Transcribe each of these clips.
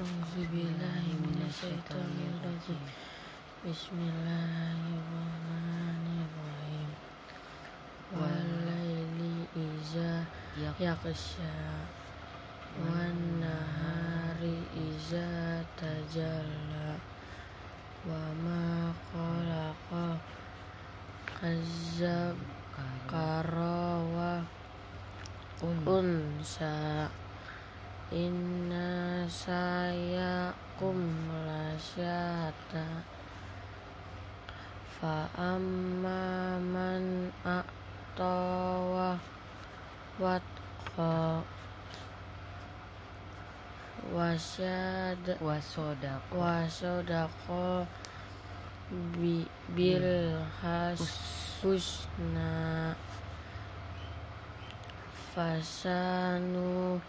A'udzubillahi minasyaitonirrajim. Bismillahirrahmanirrahim. Walaili iza yaghsha wan nahari iza tajalla wa ma khalaqa azab karawa unsa inna sayakum lasyata fa amma man a'tawa watqa wasyad wasodako wasodaqo bi, bil has husna fasanu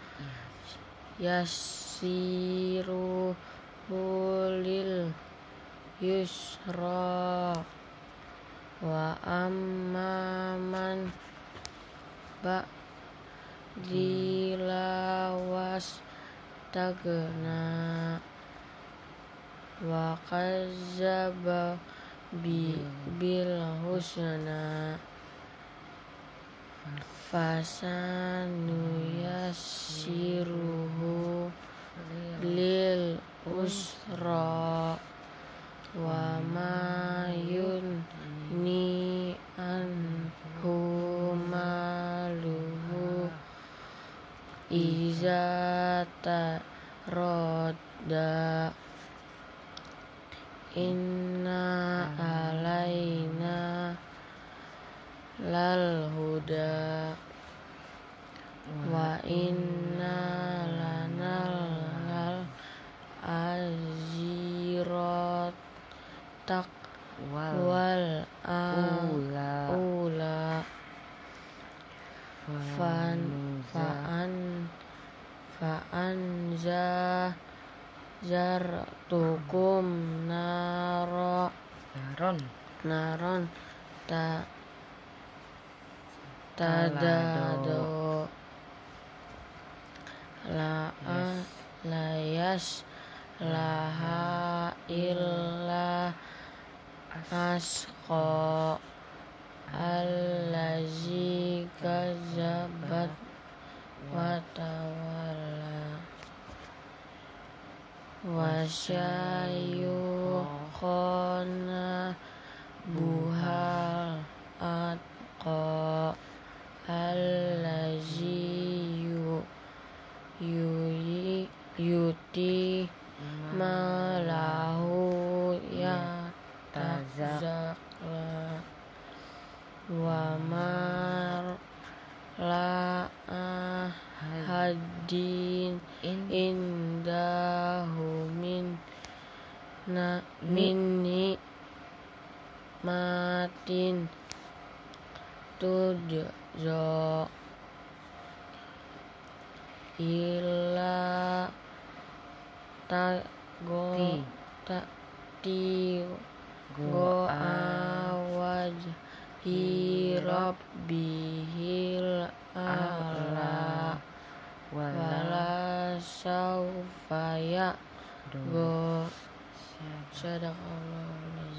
yasiru hulil yusra wa amma man ba dilawas tagna wa kazzaba bi bil husna. Fasanu yassiruhu lil usra iza tarodda inna alaina lal huda. Wa inna lanal lal azirat tak wal wal ula. ula fan faan faan za zartukum naro. Naron. Naron ta tadado. La Yes. layas laha illa asqa allazi wa syayukhana buhal atqa allazi yu yuyi yuti malahu ya tazakla wa mar la ahadin in na minni matin tudjo illa ta go Ti. ta ti go go awaj hi rabbihil ala wala saufaya go Iya, Sadaqallahu